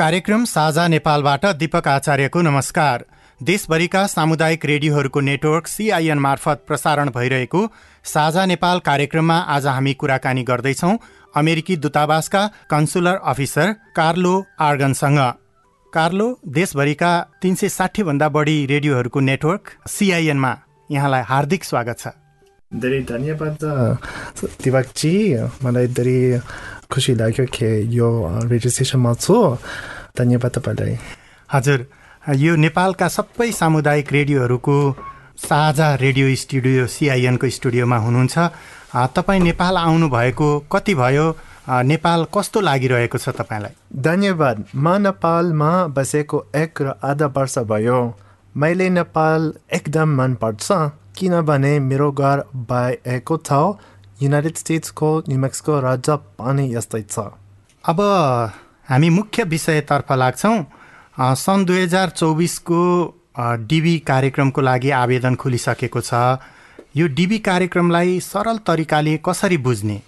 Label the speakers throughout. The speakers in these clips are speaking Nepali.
Speaker 1: कार्यक्रम साझा नेपालबाट दीपक आचार्यको नमस्कार। देशभरिका सामुदायिक रेडियोहरूको नेटवर्क सिआइएन मार्फत प्रसारण भइरहेको साझा नेपाल कार्यक्रममा आज हामी कुराकानी गर्दैछौ अमेरिकी दूतावासका कन्सुलर अफिसर कार्लो आर्गनसँग। कार्लो देशभरिका तिन सय साठीभन्दा बढी रेडियोहरूको नेटवर्क सिआइएनमा यहाँलाई हार्दिक स्वागत छ।
Speaker 2: धेरै धन्यवाद दिवाकजी। मलाई धेरै खुसी लाग्यो कि यो रेजिस्ट्रेसनमा छु धन्यवाद तपाईँलाई
Speaker 1: हजुर यो नेपालका सबै सामुदायिक रेडियोहरूको साझा रेडियो स्टुडियो सिआइएनको स्टुडियोमा हुनुहुन्छ। तपाईँ नेपाल आउनुभएको कति भयो? नेपाल कस्तो लागिरहेको छ तपाईँलाई?
Speaker 2: धन्यवाद। म नेपालमा बसेको एक र आधा वर्ष भयो। मैले नेपाल एकदम मनपर्छ किनभने मेरो घर भएको ठाउँ युनाइटेड स्टेट्सको न्युमेक्सको राज्य पनि यस्तै छ।
Speaker 1: अब हामी मुख्य विषयतर्फ लाग्छौँ। सन् दुई हजार चौबिसको डिबी कार्यक्रमको लागि आवेदन खुलिसकेको छ। यो डिबी कार्यक्रमलाई सरल तरिकाले कसरी बुझ्ने?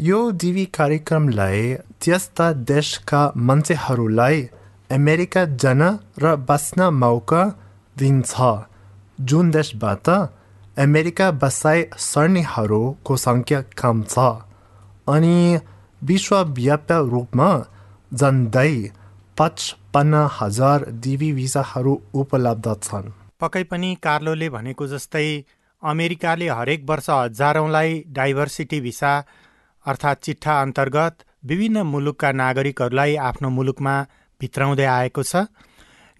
Speaker 2: यो डिबी कार्यक्रमलाई त्यस्ता देशका मान्छेहरूलाई अमेरिका जान र बस्न मौका दिन्छ। जुन देशबाट अमेरिका बसाइ सर्नेहरूको सङ्ख्या कम छ अनि विश्वव्यापी रूपमा झन्डै पचपन्न हजार दिवी भिसाहरू उपलब्ध छन्।
Speaker 1: पक्कै पनि कार्लोले भनेको जस्तै अमेरिकाले हरेक वर्ष हजारौँलाई डाइभर्सिटी भिसा अर्थात् चिट्ठा अन्तर्गत विभिन्न मुलुकका नागरिकहरूलाई आफ्नो मुलुकमा भित्राउँदै आएको छ।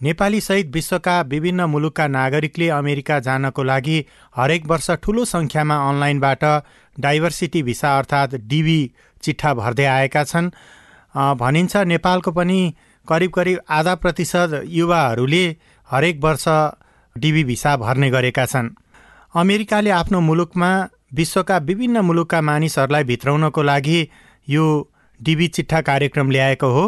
Speaker 1: नेपाली सहित विश्वका विभिन्न मुलुकका नागरिकले अमेरिका जानको लागि हरेक वर्ष ठुलो सङ्ख्यामा अनलाइनबाट डाइभर्सिटी भिसा अर्थात् डिबी चिठा भर्दै आएका छन्। भनिन्छ नेपालको पनि करिब करिब आधा प्रतिशत युवाहरूले हरेक वर्ष डिबी भिसा भर्ने गरेका छन्। अमेरिकाले आफ्नो मुलुकमा विश्वका विभिन्न मुलुकका मानिसहरूलाई भित्राउनको लागि यो डिबी चिट्ठा कार्यक्रम ल्याएको हो।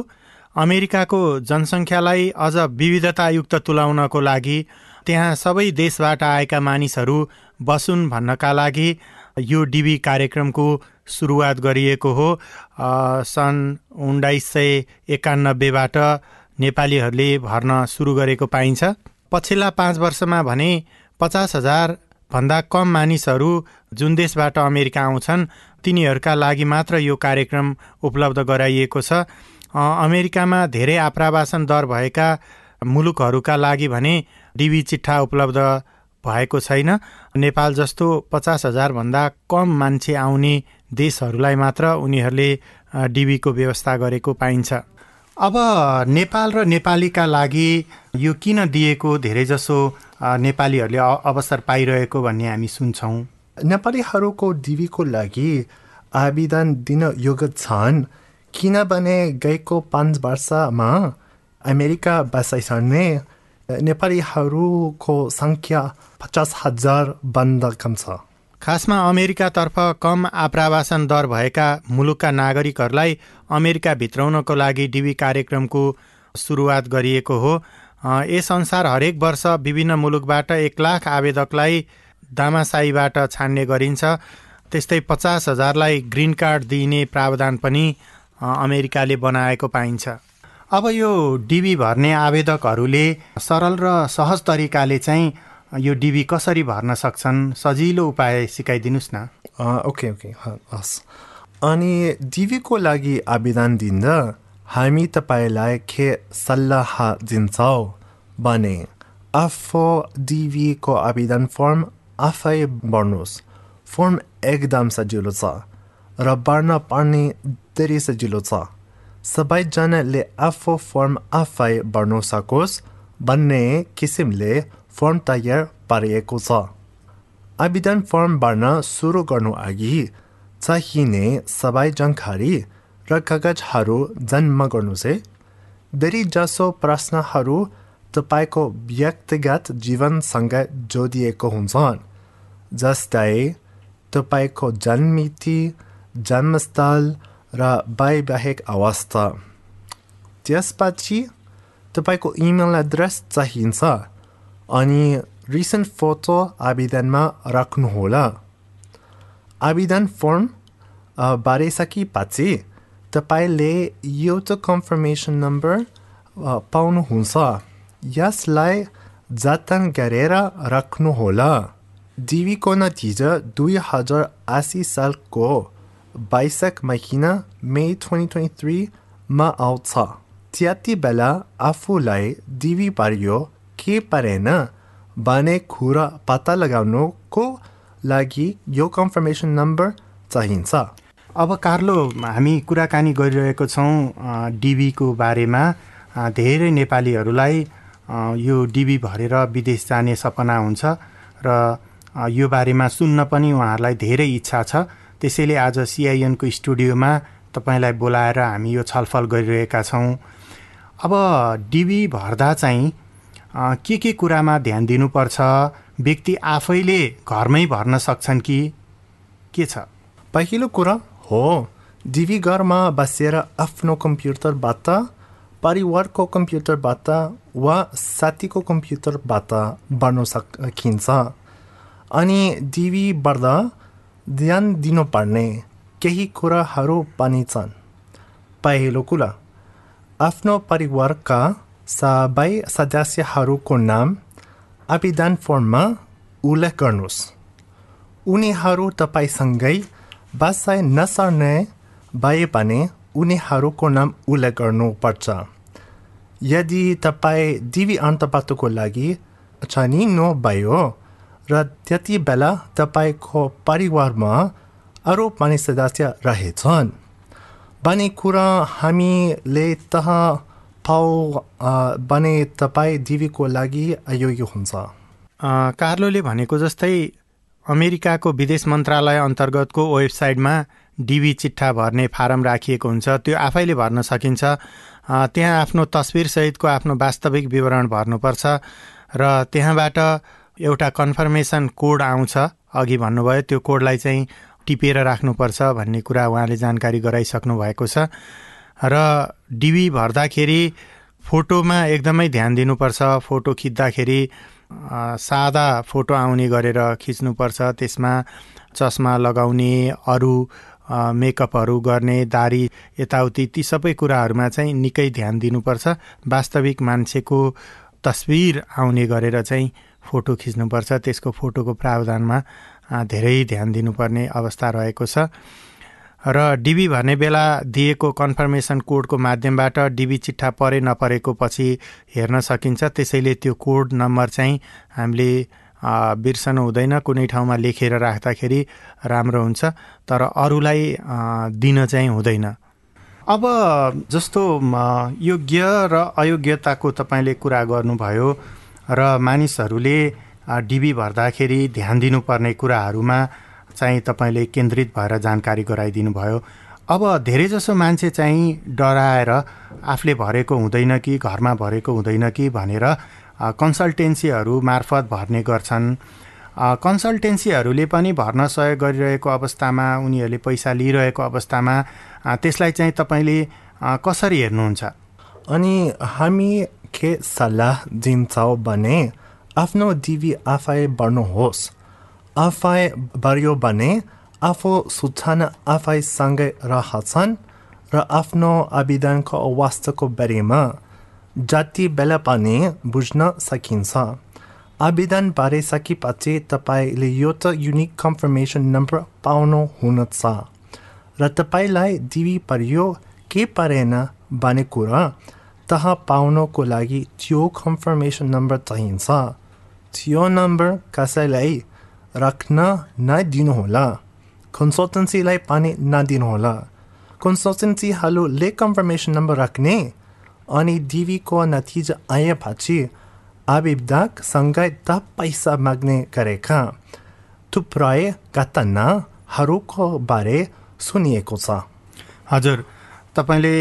Speaker 1: अमेरिकाको जनसङ्ख्यालाई अझ विविधतायुक्त तुलाउनको लागि त्यहाँ सबै देशबाट आएका मानिसहरू बसुन् भन्नका लागि यो डिबी कार्यक्रमको सुरुवात गरिएको हो। सन् उन्नाइस सय एकानब्बेबाट नेपालीहरूले भर्न सुरु गरेको पाइन्छ। पछिल्ला पाँच वर्षमा भने पचास हजारभन्दा कम मानिसहरू जुन देशबाट अमेरिका आउँछन् तिनीहरूका लागि मात्र यो कार्यक्रम उपलब्ध गराइएको छ। अमेरिकामा धेरै आप्रावासन दर भएका मुलुकहरूका लागि भने डिबी चिट्ठा उपलब्ध भएको छैन। नेपाल जस्तो पचास हजारभन्दा कम मान्छे आउने देशहरूलाई मात्र उनीहरूले डिबीको व्यवस्था गरेको पाइन्छ। अब नेपाल र नेपालीका लागि यो किन दिएको धेरैजसो नेपालीहरूले अवसर पाइरहेको भन्ने हामी सुन्छौँ।
Speaker 2: नेपालीहरूको डिबीको लागि आवेदन दिन योग्य छन्। किनभने गएको पाँच वर्षमा अमेरिका बसाइसर्ने नेपालीहरूको सङ्ख्या पचास हजार बन्द कम छ
Speaker 1: खासमा अमेरिकातर्फ कम आप्रवासन दर भएका मुलुकका नागरिकहरूलाई अमेरिका भित्राउनको लागि डिबी कार्यक्रमको सुरुवात गरिएको हो। यसअनुसार हरेक वर्ष विभिन्न मुलुकबाट एक लाख आवेदकलाई दामासाईबाट छान्ने गरिन्छ। त्यस्तै पचास हजारलाई ग्रिन कार्ड दिइने प्रावधान पनि अमेरिकाले बनाएको पाइन्छ। अब यो डिबी भर्ने आवेदकहरूले सरल र सहज तरिकाले चाहिँ यो डिबी कसरी भर्न सक्छन्? सजिलो उपाय सिकाइदिनुहोस् न।
Speaker 2: ओके ओके हस्। अनि डिबीको लागि आवेदन दिँदा हामी तपाईँलाई के सल्लाह दिन्छौँ भने आफू डिबीको आवेदन फर्म आफै भर्नुहोस्। फर्म एकदम सजिलो छ र भर्न पर्ने धेरै सजिलो छ सबैजनाले आफू फर्म आफै भर्न सकोस् भन्ने किसिमले फर्म तयार पारिएको छ आवेदन फर्म भर्न सुरु गर्नु अघि चाहिने सबै जानकारी र कागजहरू जन्म गर्नुहोस् जसो प्रश्नहरू तपाईँको व्यक्तिगत जीवनसँग जोडिएको हुन्छन् जस्तै तपाईँको जन्मिति जन्मस्थल र वैवाहिक अवस्था त्यसपछि तपाईँको इमेल एड्रेस चाहिन्छ अनि रिसेन्ट फोटो आवेदनमा राख्नुहोला आवेदन फर्म बारिसकेपछि तपाईँले एउटा कन्फर्मेसन नम्बर पाउनुहुन्छ यसलाई जतन गरेर राख्नुहोला डिभीको नतिजा दुई हजार असी सालको मे ट्वेन्टी ट्वेन्टी थ्रीमा आउँछ त्यति बेला आफूलाई डिभी पारियो के परेन भन्ने कुरा पत्ता लगाउनुको लागि यो कन्फर्मेसन नम्बर चाहिन्छ
Speaker 1: अब कार्लो हामी कुराकानी गरिरहेको छौँ डिबीको बारेमा। धेरै नेपालीहरूलाई यो डिबी भरेर विदेश जाने सपना हुन्छ र यो बारेमा सुन्न पनि उहाँहरूलाई धेरै इच्छा छ। त्यसैले आज सिआइएनको स्टुडियोमा तपाईँलाई बोलाएर हामी यो छलफल गरिरहेका छौँ। अब डिबी भर्दा चाहिँ के के कुरामा ध्यान दिनुपर्छ? व्यक्ति आफैले घरमै भर्न सक्छन् कि? के छ?
Speaker 2: पहिलो कुरा हो डिभी घरमा बसेर आफ्नो कम्प्युटरबाट परिवारको कम्प्युटरबाट वा साथीको कम्प्युटरबाट बढ्न सकिन्छ अनि डिभी बढ्दा ध्यान दिनुपर्ने केही कुराहरू पनि छन्। पहिलो कुरा आफ्नो परिवारका सबै सदस्यहरूको नाम आवेदन फर्ममा उल्लेख गर्नुहोस्। उनीहरू तपाईँसँगै बसाइ नसर्ने भए भने उनीहरूको नाम उल्लेख गर्नुपर्छ। यदि तपाईँ डिभी अन्तपातको लागि छानिनु भयो र त्यति बेला तपाईँको परिवारमा अरू पनि सदस्य रहेछन्। भन्ने कुरा हामीले तह पाउ भने तपाईँ डिभीको लागि अयोग्य हुन्छ।
Speaker 1: कार्लोले भनेको जस्तै अमेरिकाको विदेश मन्त्रालय अन्तर्गतको वेबसाइटमा डिबी चिट्ठा भर्ने फारम राखिएको हुन्छ। त्यो आफैले भर्न सकिन्छ। त्यहाँ आफ्नो तस्विरसहितको आफ्नो वास्तविक विवरण भर्नुपर्छ र त्यहाँबाट एउटा कन्फर्मेसन कोड आउँछ। अघि भन्नुभयो त्यो कोडलाई चाहिँ टिपेर राख्नुपर्छ भन्ने कुरा उहाँले जानकारी गराइसक्नु भएको छ। र डिबी भर्दाखेरि फोटोमा एकदमै ध्यान दिनुपर्छ। फोटो खिच्दाखेरि सादा फोटो आउने गरेर खिच्नुपर्छ। त्यसमा चस्मा लगाउने अरू मेकअपहरू गर्ने दारी यताउति ती सबै कुराहरूमा चाहिँ निकै ध्यान दिनुपर्छ। वास्तविक मान्छेको तस्विर आउने गरेर चाहिँ फोटो खिच्नुपर्छ। त्यसको फोटोको प्रावधानमा धेरै ध्यान दिनुपर्ने अवस्था रहेको छ। र डिबी भन्ने बेला दिएको कन्फर्मेसन कोडको माध्यमबाट डिबी चिट्ठा परे नपरेको पछि हेर्न सकिन्छ। त्यसैले त्यो कोड नम्बर चाहिँ हामीले बिर्सनु हुँदैन। कुनै ठाउँमा लेखेर राख्दाखेरि राम्रो हुन्छ। तर अरूलाई दिन चाहिँ हुँदैन। अब जस्तो योग्य र अयोग्यताको तपाईँले कुरा गर्नुभयो र मानिसहरूले डिबी भर्दाखेरि ध्यान दिनुपर्ने कुराहरूमा चाहिँ तपाईँले केन्द्रित भएर जानकारी गराइदिनु भयो अब धेरैजसो मान्छे चाहिँ डराएर आफूले भरेको हुँदैन कि घरमा भरेको हुँदैन कि भनेर कन्सल्टेन्सीहरू मार्फत भर्ने गर्छन्। कन्सल्टेन्सीहरूले पनि भर्न सहयोग गरिरहेको अवस्थामा उनीहरूले पैसा लिइरहेको अवस्थामा त्यसलाई चाहिँ तपाईँले कसरी हेर्नुहुन्छ?
Speaker 2: अनि हामी के सल्लाह दिन्छौँ भने आफ्नो डिभी आफै बढ्नुहोस्। आफै बढ्यो भने आफू सूचना आफैसँगै रहछन् र आफ्नो आवेदनको अवस्थाको बारेमा जति बेला पनि बुझ्न सकिन्छ। आवेदन सकेपछि तपाईँले यो त युनिक कन्फर्मेसन नम्बर पाउनु हुनेछ र तपाईँलाई डिभी परियो के परेन भन्ने कुरा तह पाउनको लागि त्यो कन्फर्मेसन नम्बर चाहिन्छ। त्यो नम्बर कसैलाई राख्न नदिनुहोला। कन्सल्टेन्सीलाई पनि नदिनुहोला। कन्सल्टेन्सीहरूले कन्फर्मेसन नम्बर राख्ने अनि डिभीको नतिजा आएपछि आवेदकसँगै त पैसा माग्ने गरेका थुप्रै घटनाहरूको बारे सुनिएको छ।
Speaker 1: हजुर तपाईँले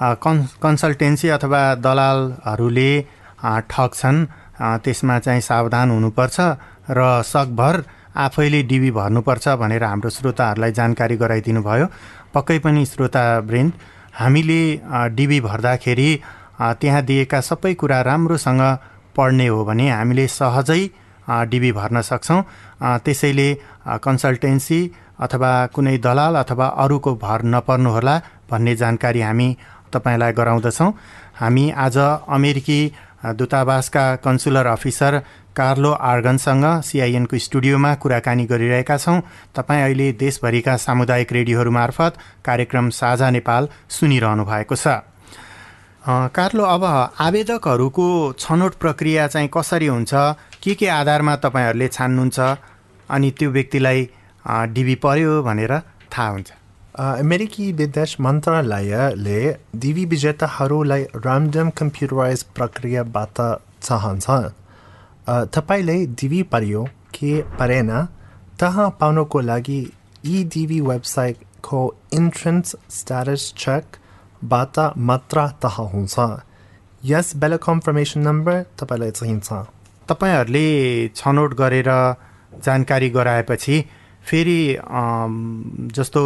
Speaker 1: कन् कन्सल्टेन्सी अथवा दलालहरूले ठग्छन्। त्यसमा चाहिँ सावधान हुनुपर्छ र सकभर आफैले डिबी भर्नुपर्छ भनेर हाम्रो श्रोताहरूलाई जानकारी गराइदिनु भयो। पक्कै पनि श्रोतावृन्द हामीले डिबी भर्दाखेरि त्यहाँ दिएका सबै कुरा राम्रोसँग पढ्ने हो भने हामीले सहजै डिबी भर्न सक्छौँ। त्यसैले कन्सल्टेन्सी अथवा कुनै दलाल अथवा अरूको भर नपर्नुहोला भन्ने जानकारी हामी तपाईँलाई गराउँदछौँ। हामी आज अमेरिकी दूतावासका कन्सुलर अफिसर कार्लो आर्गनसँग सिआइएनको स्टुडियोमा कुराकानी गरिरहेका छौँ। तपाईँ अहिले देशभरिका सामुदायिक रेडियोहरू मार्फत कार्यक्रम साझा नेपाल सुनिरहनु भएको छ। कार्लो अब आवेदकहरूको छनौट प्रक्रिया चाहिँ कसरी हुन्छ? के के आधारमा तपाईँहरूले छान्नुहुन्छ? अनि त्यो व्यक्तिलाई डिबी पर्यो भनेर थाहा हुन्छ।
Speaker 2: अमेरिकी विदेश मन्त्रालयले डिबी विजेताहरूलाई ऱ्यान्डम कम्प्युटराइज प्रक्रियाबाट चाहन्छ तपाईँले डिबी पर्यो के परेन तहाँ पाउनको लागि यी डिबी वेबसाइटको इन्ट्रेन्स स्ट्याटस चेकबाट मात्र थाहा हुन्छ यस बेला कन्फर्मेसन नम्बर तपाईँलाई चाहिन्छ
Speaker 1: तपाईँहरूले छनौट गरेर जानकारी गराएपछि फेरि जस्तो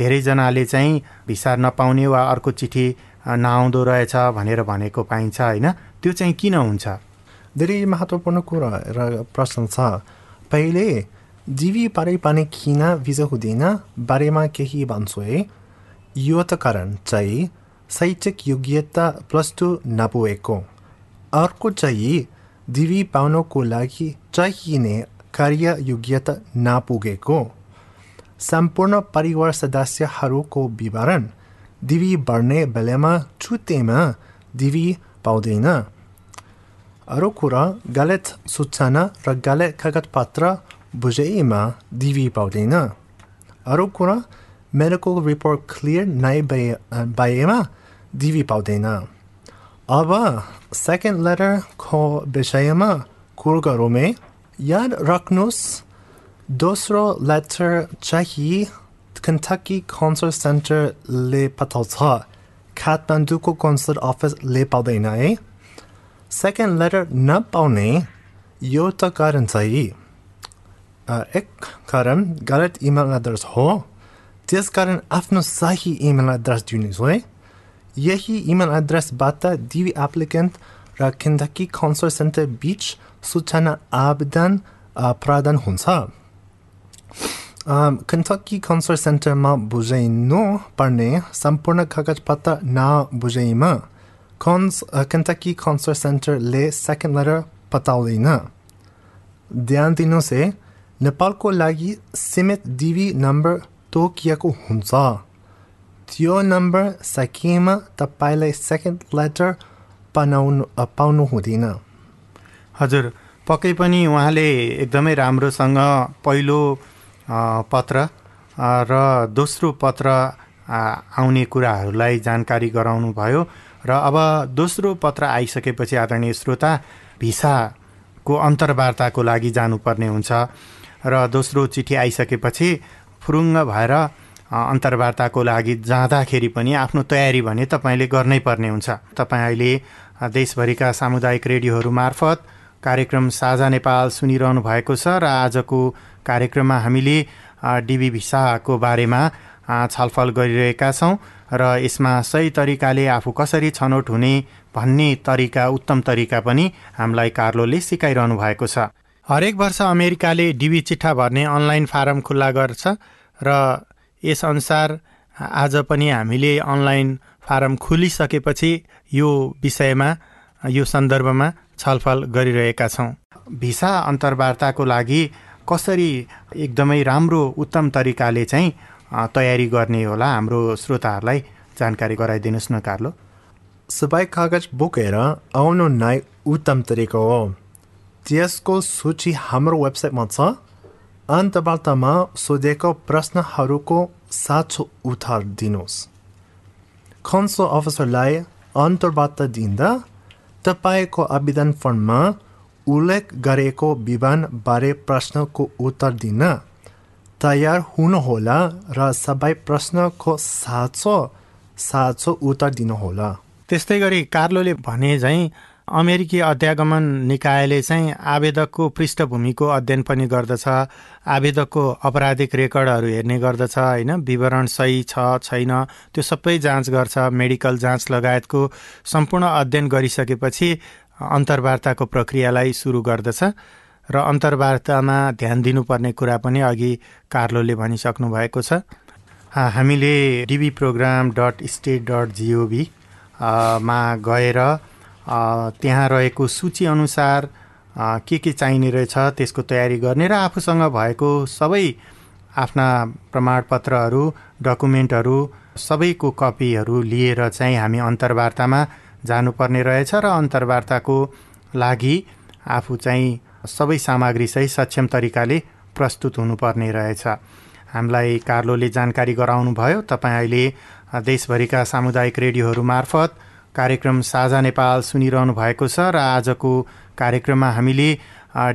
Speaker 1: धेरैजनाले चाहिँ भिसा नपाउने वा अर्को चिठी नआउँदो रहेछ भनेर भनेको पाइन्छ होइन? त्यो चाहिँ किन हुन्छ?
Speaker 2: धेरै महत्त्वपूर्ण कुरा र प्रश्न छ। पहिले जिबी पारै पानी किन भिजा हुँदैन बारेमा केही भन्छु है। यो त कारण चाहिँ शैक्षिक योग्यता प्लस टू नपुगेको। अर्को चाहिँ दिवी पाउनको लागि चाहिने कार्य योग्यता नपुगेको। सम्पूर्ण परिवार सदस्यहरूको विवरण। दिवी बढ्ने बेलामा छुट्टेमा दिवी पाउँदैन। अरू कुरा, गलत सूचना र गलत कागजपत्र बुझेमा दिवी पाउँदैन। अरू कुरा मेडिकल रिपोर्ट क्लियर नै भए, भएमा दिवी पाउँदैन। अब सेकेन्ड लेटरको विषयमा कुर गरौँ याद राख्नुहोस्। दोस्रो लेटर चाहिँ कन्टकी कन्सर्ट सेन्टरले पठाउँछ काठमाडौँको कन्सर्ट अफिसले पाउँदैन है सेकेन्ड लेटर नपाउने एउटा कारण चाहिँ एक कारण गलत इमेल एड्रेस हो त्यसकारण आफ्नो सही इमेल एड्रेस दिनुहोस् है यही इमेल एड्रेसबाट डिभी एप्लिकेन्ट र केन्टकी कन्सर्ट सेन्टर बिच सूचना आवेदन प्रदान हुन्छ कन्टकी कन्सर्ट सेन्टरमा बुझाइनु पर्ने सम्पूर्ण कागजपत्र नबुझाइमा कन्स कन्टकी कन्सर्ट सेन्टरले सेकेन्ड लेटर पठाउँदैन ध्यान दिनुहोस् है नेपालको लागि सीमित डिभी नम्बर तोकिएको हुन्छ त्यो नम्बर सकिएमा तपाईँलाई सेकेन्ड लेटर पाउनु पाउनु हुँदैन
Speaker 1: हजुर पक्कै पनि उहाँले एकदमै राम्रोसँग पहिलो पत्र र दोस्रो पत्र आउने कुराहरूलाई जानकारी गराउनु भयो र अब दोस्रो पत्र आइसकेपछि आदरणीय श्रोता भिसाको अन्तर्वार्ताको लागि जानुपर्ने हुन्छ। र दोस्रो चिठी आइसकेपछि फुरुङ्ग भएर अन्तर्वार्ताको लागि जाँदाखेरि पनि आफ्नो तयारी भने तपाईँले गर्नै पर्ने हुन्छ। तपाईँ अहिले देशभरिका सामुदायिक रेडियोहरू मार्फत कार्यक्रम साझा नेपाल सुनिरहनु भएको छ र आजको कार्यक्रममा हामीले डिबी भिसाको बारेमा छलफल गरिरहेका छौँ र यसमा सही तरिकाले आफू कसरी छनौट हुने भन्ने तरिका उत्तम तरिका पनि हामीलाई कार्लोले सिकाइरहनु भएको छ। हरेक वर्ष अमेरिकाले डिबी चिठा भर्ने अनलाइन फारम खुल्ला गर्छ र यसअनुसार आज पनि हामीले अनलाइन फारम खोलिसकेपछि यो विषयमा यो सन्दर्भमा छलफल गरिरहेका छौँ। भिसा अन्तर्वार्ताको लागि कसरी एकदमै राम्रो उत्तम तरिकाले चाहिँ तयारी गर्ने होला हाम्रो श्रोताहरूलाई जानकारी गराइदिनुहोस् न कार्लो।
Speaker 2: सबै कागज बोकेर आउनु नै उत्तम तरिका हो। त्यसको सूची हाम्रो वेबसाइटमा छ। अन्तवार्तामा सोधेको प्रश्नहरूको साँचो उत्तर दिनुहोस्। कन्सो अफिसरलाई अन्तर्वार्ता दिँदा तपाईँको आवेदन फर्ममा उल्लेख गरेको विवरणबारे प्रश्नको उत्तर दिन तयार हुनुहोला र सबै प्रश्नको साँचो साँचो उत्तर दिनुहोला।
Speaker 1: त्यस्तै गरी कार्लोले भने झैँ अमेरिकी अध्यागमन निकायले चाहिँ आवेदकको पृष्ठभूमिको अध्ययन पनि गर्दछ आवेदकको अपराधिक रेकर्डहरू हेर्ने गर्दछ होइन? विवरण सही छ छैन त्यो सबै जाँच गर्छ मेडिकल जाँच लगायतको सम्पूर्ण अध्ययन गरिसकेपछि अन्तर्वार्ताको प्रक्रियालाई सुरु गर्दछ र अन्तर्वार्तामा ध्यान दिनुपर्ने कुरा पनि अघि कार्लोले भनिसक्नु भएको छ हामीले DV program dot state dot GOV मा गएर त्यहाँ रहेको सूचीअनुसार के के चाहिने रहेछ त्यसको तयारी गर्ने र आफूसँग भएको सबै आफ्ना प्रमाणपत्रहरू डकुमेन्टहरू सबैको कपीहरू लिएर चाहिँ हामी अन्तर्वार्तामा जानुपर्ने रहेछ र अन्तर्वार्ताको लागि आफू चाहिँ सबै सामग्रीसहित सक्षम तरिकाले प्रस्तुत हुनुपर्ने रहेछ। हामीलाई कार्लोले जानकारी गराउनु भयो तपाईँ अहिले देशभरिका सामुदायिक रेडियोहरू मार्फत कार्यक्रम साझा नेपाल सुनिरहनु भएको छ र आजको कार्यक्रममा हामीले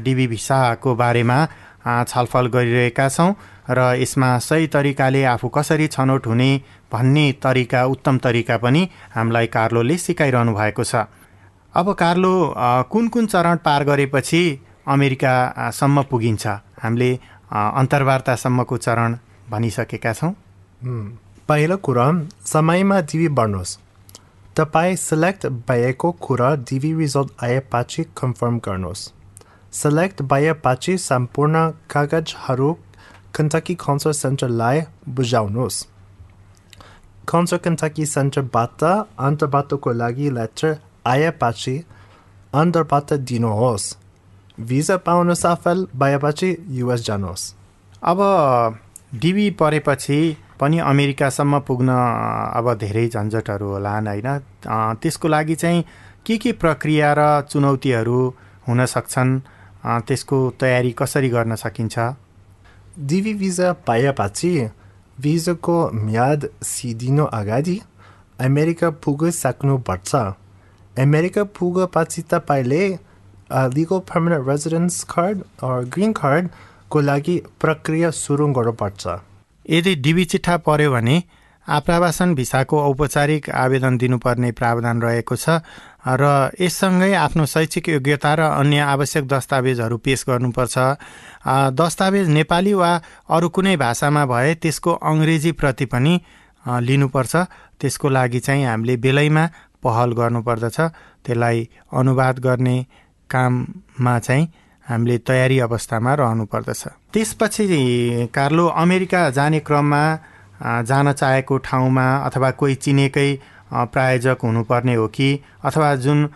Speaker 1: डिबी भिसाको बारेमा छलफल गरिरहेका छौँ र यसमा सही तरिकाले आफू कसरी छनौट हुने भन्ने तरिका उत्तम तरिका पनि हामीलाई कार्लोले सिकाइरहनु भएको छ। अब कार्लो कुन कुन चरण पार गरेपछि अमेरिकासम्म पुगिन्छ? हामीले अन्तर्वार्तासम्मको चरण भनिसकेका छौँ।
Speaker 2: पहिलो कुरा समयमा दिवी बढ्नुहोस्। तपाईँ सेलेक्ट भएको कुरा डिभी रिजल्ट आएपछि कन्फर्म गर्नुहोस्। सेलेक्ट भएपछि सम्पूर्ण कागजहरू कन्टकी कन्सर सेन्टरलाई बुझाउनुहोस् कन्सर कन्टकी सेन्टरबाट अन्तर्बाटोको लागि लेटर आएपछि अन्तर्बाट दिनुहोस् भिजा पाउनु सफल भएपछि युएस जानुहोस्
Speaker 1: अब डिबी परेपछि पनि अमेरिकासम्म पुग्न अब धेरै झन्झटहरू होलान् होइन। त्यसको लागि चाहिँ के के प्रक्रिया र चुनौतीहरू हुन सक्छन्? त्यसको तयारी कसरी गर्न सकिन्छ?
Speaker 2: डिभी भिजा पाएपछि भिजाको म्याद सिधिनु अगाडि अमेरिका पुगिसक्नुपर्छ अमेरिका पुगेपछि तपाईँले legal permanent residence card green कार्डको लागि प्रक्रिया सुरु गर्नुपर्छ।
Speaker 1: यदि डिबी चिठा पर्यो भने आप्रवासन भिसाको औपचारिक आवेदन दिनुपर्ने प्रावधान रहेको छ र यससँगै आफ्नो शैक्षिक योग्यता र अन्य आवश्यक दस्तावेजहरू पेश गर्नुपर्छ। दस्तावेज नेपाली वा अरू कुनै भाषामा भए त्यसको अङ्ग्रेजी प्रति पनि लिनुपर्छ। त्यसको लागि चाहिँ हामीले बेलैमा पहल गर्नुपर्दछ। त्यसलाई अनुवाद गर्ने काममा चाहिँ हामीले तयारी अवस्थामा रहनुपर्दछ। त्यसपछि कार्लो अमेरिका जाने क्रममा जान चाहेको ठाउँमा अथवा कोही चिनेकै प्रायोजक हुनुपर्ने हो कि अथवा जुन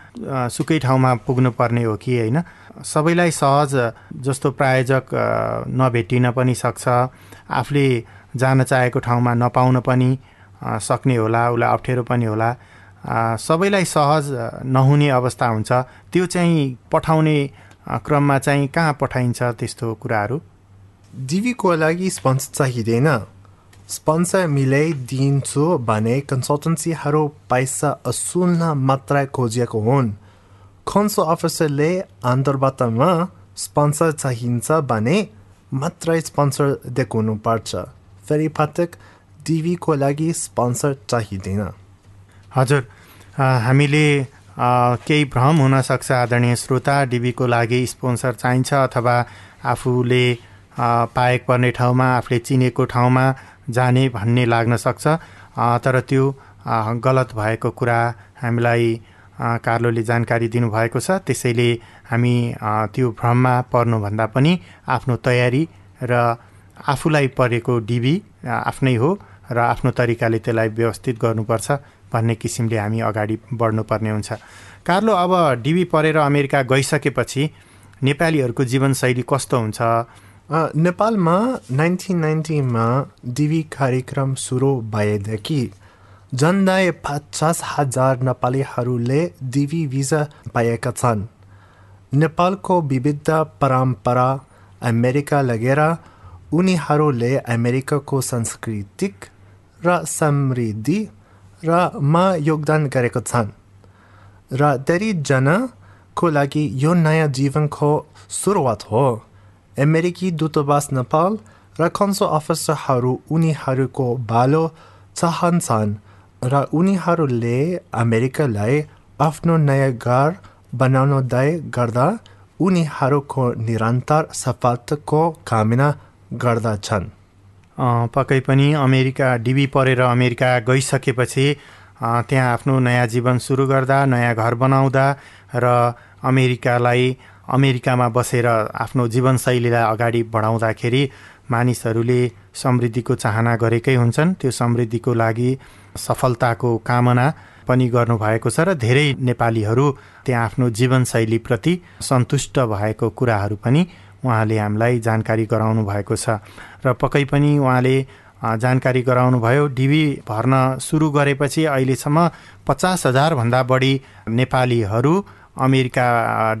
Speaker 1: सुकै ठाउँमा पुग्नुपर्ने हो कि होइन? सबैलाई सहज जस्तो प्रायोजक नभेटिन पनि सक्छ आफूले जान चाहेको ठाउँमा नपाउन पनि सक्ने होला उसलाई अप्ठ्यारो पनि होला। सबैलाई सहज नहुने अवस्था हुन्छ। त्यो चाहिँ पठाउने क्रममा चाहिँ कहाँ पठाइन्छ त्यस्तो कुराहरू?
Speaker 2: डिभीको लागि स्पन्सर चाहिँदैन। स्पन्सर मिलाइदिन्छु भने कन्सल्टेन्सीहरू पैसा असुल्न मात्रै खोजिएको हुन् खन्सो अफिसरले अन्तर्वार्तामा स्पन्सर चाहिन्छ भने मात्रै स्पन्सर देखाउनुपर्छ फेरि पटक डिभीको लागि स्पन्सर चाहिँदैन
Speaker 1: हजुर हामीले केही भ्रम हुनसक्छ आदरणीय श्रोता डिबीको लागि स्पोन्सर चाहिन्छ अथवा आफूले पाएको पर्ने ठाउँमा आफूले चिनेको ठाउँमा जाने भन्ने लाग्न सक्छ। तर त्यो गलत भएको कुरा हामीलाई कार्लोले जानकारी दिनुभएको छ। त्यसैले हामी त्यो भ्रममा पर्नुभन्दा पनि आफ्नो तयारी र आफूलाई परेको डिबी आफ्नै हो र आफ्नो तरिकाले त्यसलाई व्यवस्थित गर्नुपर्छ भन्ने किसिमले हामी अगाडि बढ्नुपर्ने हुन्छ। कार्लो अब डिबी परेर अमेरिका गइसकेपछि नेपालीहरूको जीवनशैली कस्तो हुन्छ?
Speaker 2: नेपालमा नाइन्टिन नाइन्टीमा डिबी कार्यक्रम सुरु भएदेखि झन्डै पचास हजार नेपालीहरूले डिबी भिजा पाएका छन् नेपालको विविध परम्परा अमेरिका लगेर उनीहरूले अमेरिकाको सांस्कृतिक र समृद्धि र मा योगदान गरेका छन् र धेरैजनाको लागि यो नयाँ जीवनको सुरुवात हो अमेरिकी दूतावास नेपाल र कन्सो अफिसरहरू उनीहरूको बालो चाहन्छन् र उनीहरूले अमेरिकालाई आफ्नो नयाँ घर बनाउँदै गर्दा उनीहरूको निरन्तर सफलताको कामना गर्दछन्
Speaker 1: पक्कै पनि अमेरिका डिबी परेर अमेरिका गइसकेपछि त्यहाँ आफ्नो नयाँ जीवन सुरु गर्दा नयाँ घर बनाउँदा र अमेरिकालाई अमेरिकामा बसेर आफ्नो जीवनशैलीलाई अगाडि बढाउँदाखेरि मानिसहरूले समृद्धिको चाहना गरेकै हुन्छन्। त्यो समृद्धिको लागि सफलताको कामना पनि गर्नुभएको छ र धेरै नेपालीहरू त्यहाँ आफ्नो जीवनशैलीप्रति सन्तुष्ट भएको कुराहरू पनि उहाँले हामीलाई जानकारी गराउनु भएको छ। र पक्कै पनि उहाँले जानकारी गराउनुभयो डिबी भर्न सुरु गरेपछि अहिलेसम्म पचास हजारभन्दा बढी नेपालीहरू अमेरिका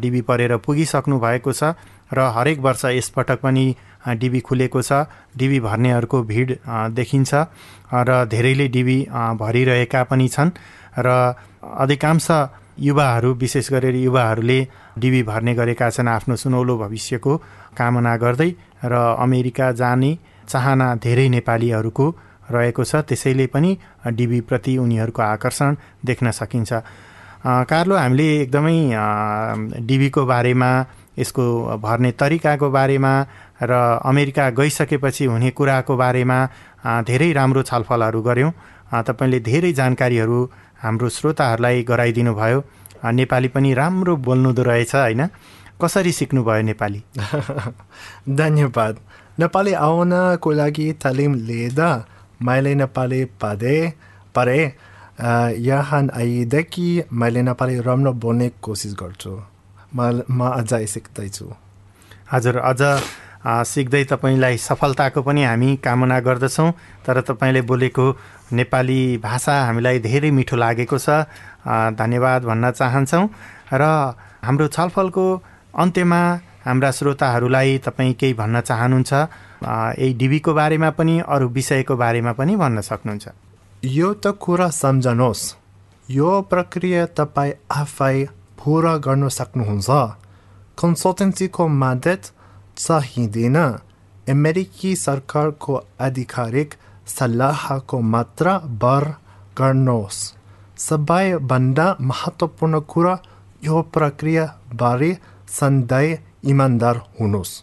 Speaker 1: डिबी परेर पुगिसक्नु भएको छ र हरेक वर्ष यसपटक पनि डिबी खुलेको छ। डिबी भर्नेहरूको भिड देखिन्छ र धेरैले डिबी भरिरहेका पनि छन् र अधिकांश युवाहरू विशेष गरेर युवाहरूले डिबी भर्ने गरेका छन् आफ्नो सुनौलो भविष्यको कामना गर्दै र अमेरिका जाने चाहना धेरै नेपालीहरूको रहेको छ। त्यसैले पनि डिबीप्रति उनीहरूको आकर्षण देख्न सकिन्छ। कार्लो हामीले एकदमै डिबीको बारेमा यसको भर्ने तरिकाको बारेमा र अमेरिका गइसकेपछि हुने कुराको बारेमा धेरै राम्रो छलफलहरू गऱ्यौँ। तपाईँले धेरै जानकारीहरू हाम्रो श्रोताहरूलाई गराइदिनु भयो। नेपाली पनि राम्रो बोल्नुहुँदो रहेछ होइन? कसरी सिक्नुभयो नेपाली?
Speaker 2: धन्यवाद। नेपाली आउनको लागि तालिम लिँदा मैले नेपाली पढे पढेँ यहाँ आइदेखि मैले नेपाली राम्रो बोल्ने कोसिस गर्छु। म म अझै सिक्दैछु।
Speaker 1: हजुर अझ सिक्दै तपाईँलाई सफलताको पनि हामी कामना गर्दछौँ। तर तपाईँले बोलेको नेपाली भाषा हामीलाई धेरै मिठो लागेको छ। धन्यवाद भन्न चाहन्छौँ। र हाम्रो छलफलको अन्त्यमा हाम्रा श्रोताहरूलाई तपाईँ केही भन्न चाहनुहुन्छ? यही डिबीको बारेमा पनि अरू विषयको बारेमा पनि भन्न सक्नुहुन्छ।
Speaker 2: यो त कुरा सम्झनुहोस् यो प्रक्रिया तपाईँ आफै पुरा गर्न सक्नुहुन्छ कन्सल्टेन्सीको मद्दत चाहिँदैन अमेरिकी सरकारको आधिकारिक सल्लाहको मात्र भर गर्नुहोस् सबैभन्दा महत्त्वपूर्ण कुरा यो प्रक्रियाबारे सधैँ इमान्दार हुनुहोस्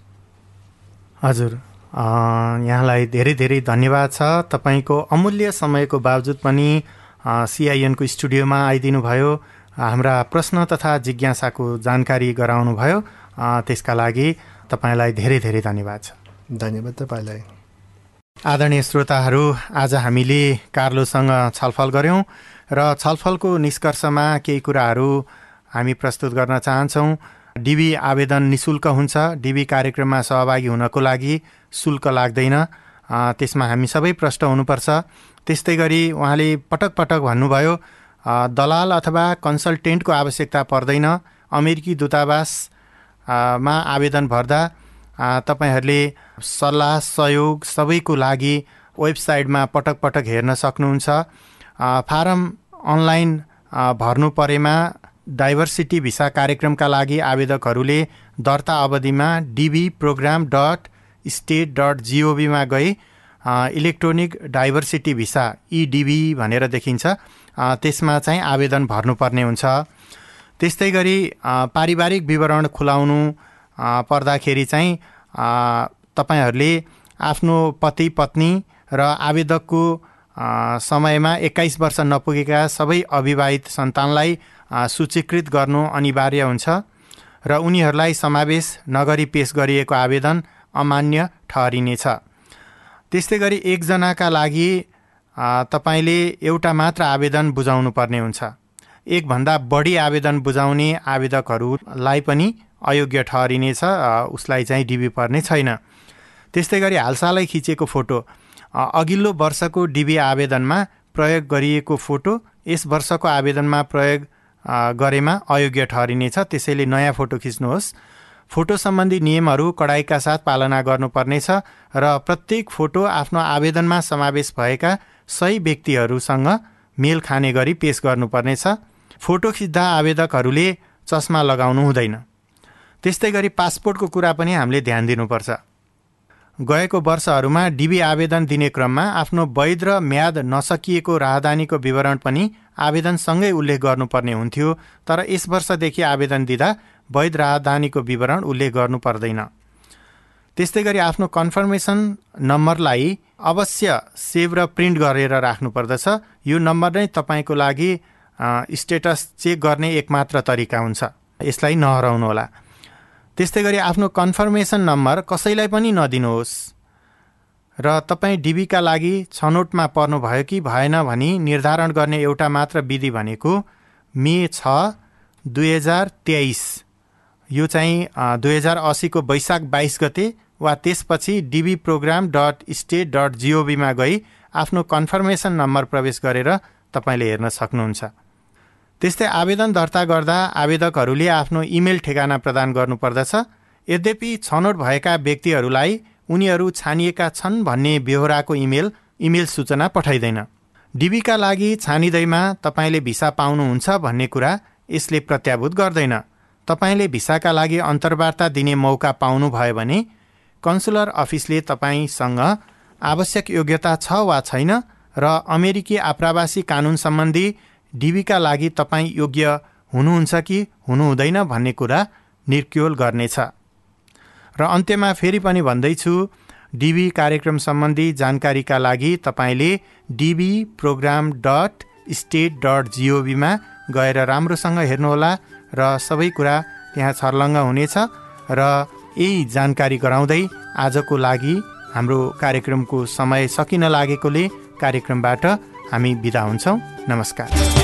Speaker 1: हजुर यहाँलाई धेरै धेरै धन्यवाद छ। तपाईँको अमूल्य समयको बावजुद पनि सिआइएनको स्टुडियोमा आइदिनु भयो। हाम्रा प्रश्न तथा जिज्ञासाको जानकारी गराउनुभयो त्यसका लागि तपाईँलाई धेरै धेरै धन्यवाद छ।
Speaker 2: धन्यवाद तपाईँलाई।
Speaker 1: आदरणीय श्रोताहरू आज हामीले कार्लोसँग छलफल गऱ्यौँ र छलफलको निष्कर्षमा केही कुराहरू हामी प्रस्तुत गर्न चाहन्छौँ। डिबी आवेदन निशुल्क हुन्छ। डिबी कार्यक्रममा सहभागी हुनको लागि शुल्क लाग्दैन। त्यसमा हामी सबै प्रष्ट हुनुपर्छ। त्यस्तै गरी उहाँले पटक पटक भन्नुभयो दलाल अथवा कन्सल्टेन्टको आवश्यकता पर्दैन। अमेरिकी दूतावासमा आवेदन भर्दा तपाईँहरूले सल्लाह सहयोग सबैको लागि वेबसाइटमा पटक पटक हेर्न सक्नुहुन्छ। फारम अनलाइन भर्नु परेमा डाइभर्सिटी भिसा कार्यक्रमका लागि आवेदकहरूले दर्ता अवधिमा DV program dot state dot जिओभीमा गई इलेक्ट्रोनिक डाइभर्सिटी भिसा इडिबी भनेर देखिन्छ। त्यसमा चाहिँ आवेदन भर्नुपर्ने हुन्छ। त्यस्तै गरी पारिवारिक विवरण खुलाउनु पर्दाखेरि चाहिँ तपाईँहरूले आफ्नो पति पत्नी र आवेदकको समयमा एक्काइस वर्ष नपुगेका सबै अविवाहित सन्तानलाई सूचीकृत गर्नु अनिवार्य हुन्छ र उनीहरूलाई समावेश नगरी पेस गरिएको आवेदन अमान्य ठहरिनेछ। त्यस्तै गरी एकजनाका लागि तपाईँले एउटा मात्र आवेदन बुझाउनु पर्ने हुन्छ। एकभन्दा बढी आवेदन बुझाउने आवेदकहरूलाई पनि अयोग्य ठहरिनेछ उसलाई चाहिँ डिबी पर्ने छैन। त्यस्तै गरी हालसालै खिचेको फोटो अघिल्लो वर्षको डिबी आवेदनमा प्रयोग गरिएको फोटो यस वर्षको आवेदनमा प्रयोग गरेमा अयोग्य ठहरिनेछ। त्यसैले नयाँ फोटो खिच्नुहोस्। फोटो सम्बन्धी नियमहरू कडाइका साथ पालना गर्नुपर्नेछ र प्रत्येक फोटो आफ्नो आवेदनमा समावेश भएका सही व्यक्तिहरूसँग मेल खाने गरी पेश गर्नुपर्नेछ। फोटो खिच्दा आवेदकहरूले चस्मा लगाउनु हुँदैन। त्यस्तै गरी पासपोर्टको कुरा पनि हामीले ध्यान दिनुपर्छ। गएको वर्षहरूमा डिबी आवेदन दिने क्रममा आफ्नो वैध र म्याद नसकिएको राहदानीको विवरण पनि आवेदनसँगै उल्लेख गर्नुपर्ने हुन्थ्यो तर यस वर्षदेखि आवेदन दिँदा वैध राहदानीको विवरण उल्लेख गर्नु पर्दैन त्यस्तै गरी आफ्नो कन्फर्मेसन नम्बरलाई अवश्य सेभ र प्रिन्ट गरेर राख्नुपर्दछ। यो नम्बर नै तपाईँको लागि स्टेटस चेक गर्ने एकमात्र तरिका हुन्छ। यसलाई नहराउनुहोला। त्यस्तै गरी आफ्नो कन्फर्मेसन नम्बर कसैलाई पनि नदिनुहोस्। र तपाईँ डिबीका लागि छनौटमा पर्नुभयो कि भएन भनी निर्धारण गर्ने एउटा मात्र विधि भनेको मे छ दुई हजार तेइस। यो चाहिँ दुई हजार असीको वैशाख बाइस गते वा त्यसपछि DV program dot state dot जिओभीमा गई आफ्नो कन्फर्मेसन नम्बर प्रवेश गरेर तपाईँले हेर्न सक्नुहुन्छ। त्यस्तै आवेदन दर्ता गर्दा आवेदकहरूले आफ्नो इमेल ठेगाना प्रदान गर्नुपर्दछ। यद्यपि छनौट भएका व्यक्तिहरूलाई उनीहरू छानिएका छन् भन्ने बेहोराको इमेल इमेल सूचना पठाइँदैन। डिबीका लागि छानिँदैमा तपाईँले भिसा पाउनुहुन्छ भन्ने कुरा यसले प्रत्याभूत गर्दैन। तपाईँले भिसाका लागि अन्तर्वार्ता दिने मौका पाउनुभयो भने कन्सुलर अफिसले तपाईँसँग आवश्यक योग्यता छ वा छैन र अमेरिकी आप्रवासी कानुन सम्बन्धी डिबीका लागि तपाईँ योग्य हुनुहुन्छ कि हुनुहुँदैन भन्ने कुरा निर्क्योल गर्नेछ। र अन्त्यमा फेरि पनि भन्दैछु डिबी कार्यक्रम सम्बन्धी जानकारीका लागि तपाईँले DV program dot state dot जिओभीमा गएर राम्रोसँग हेर्नुहोला र सबै कुरा त्यहाँ छर्लङ्ग हुनेछ र यही जानकारी गराउँदै आजको लागि हाम्रो कार्यक्रमको समय सकिन लागेकोले कार्यक्रमबाट हामी बिदा हुन्छौँ। नमस्कार।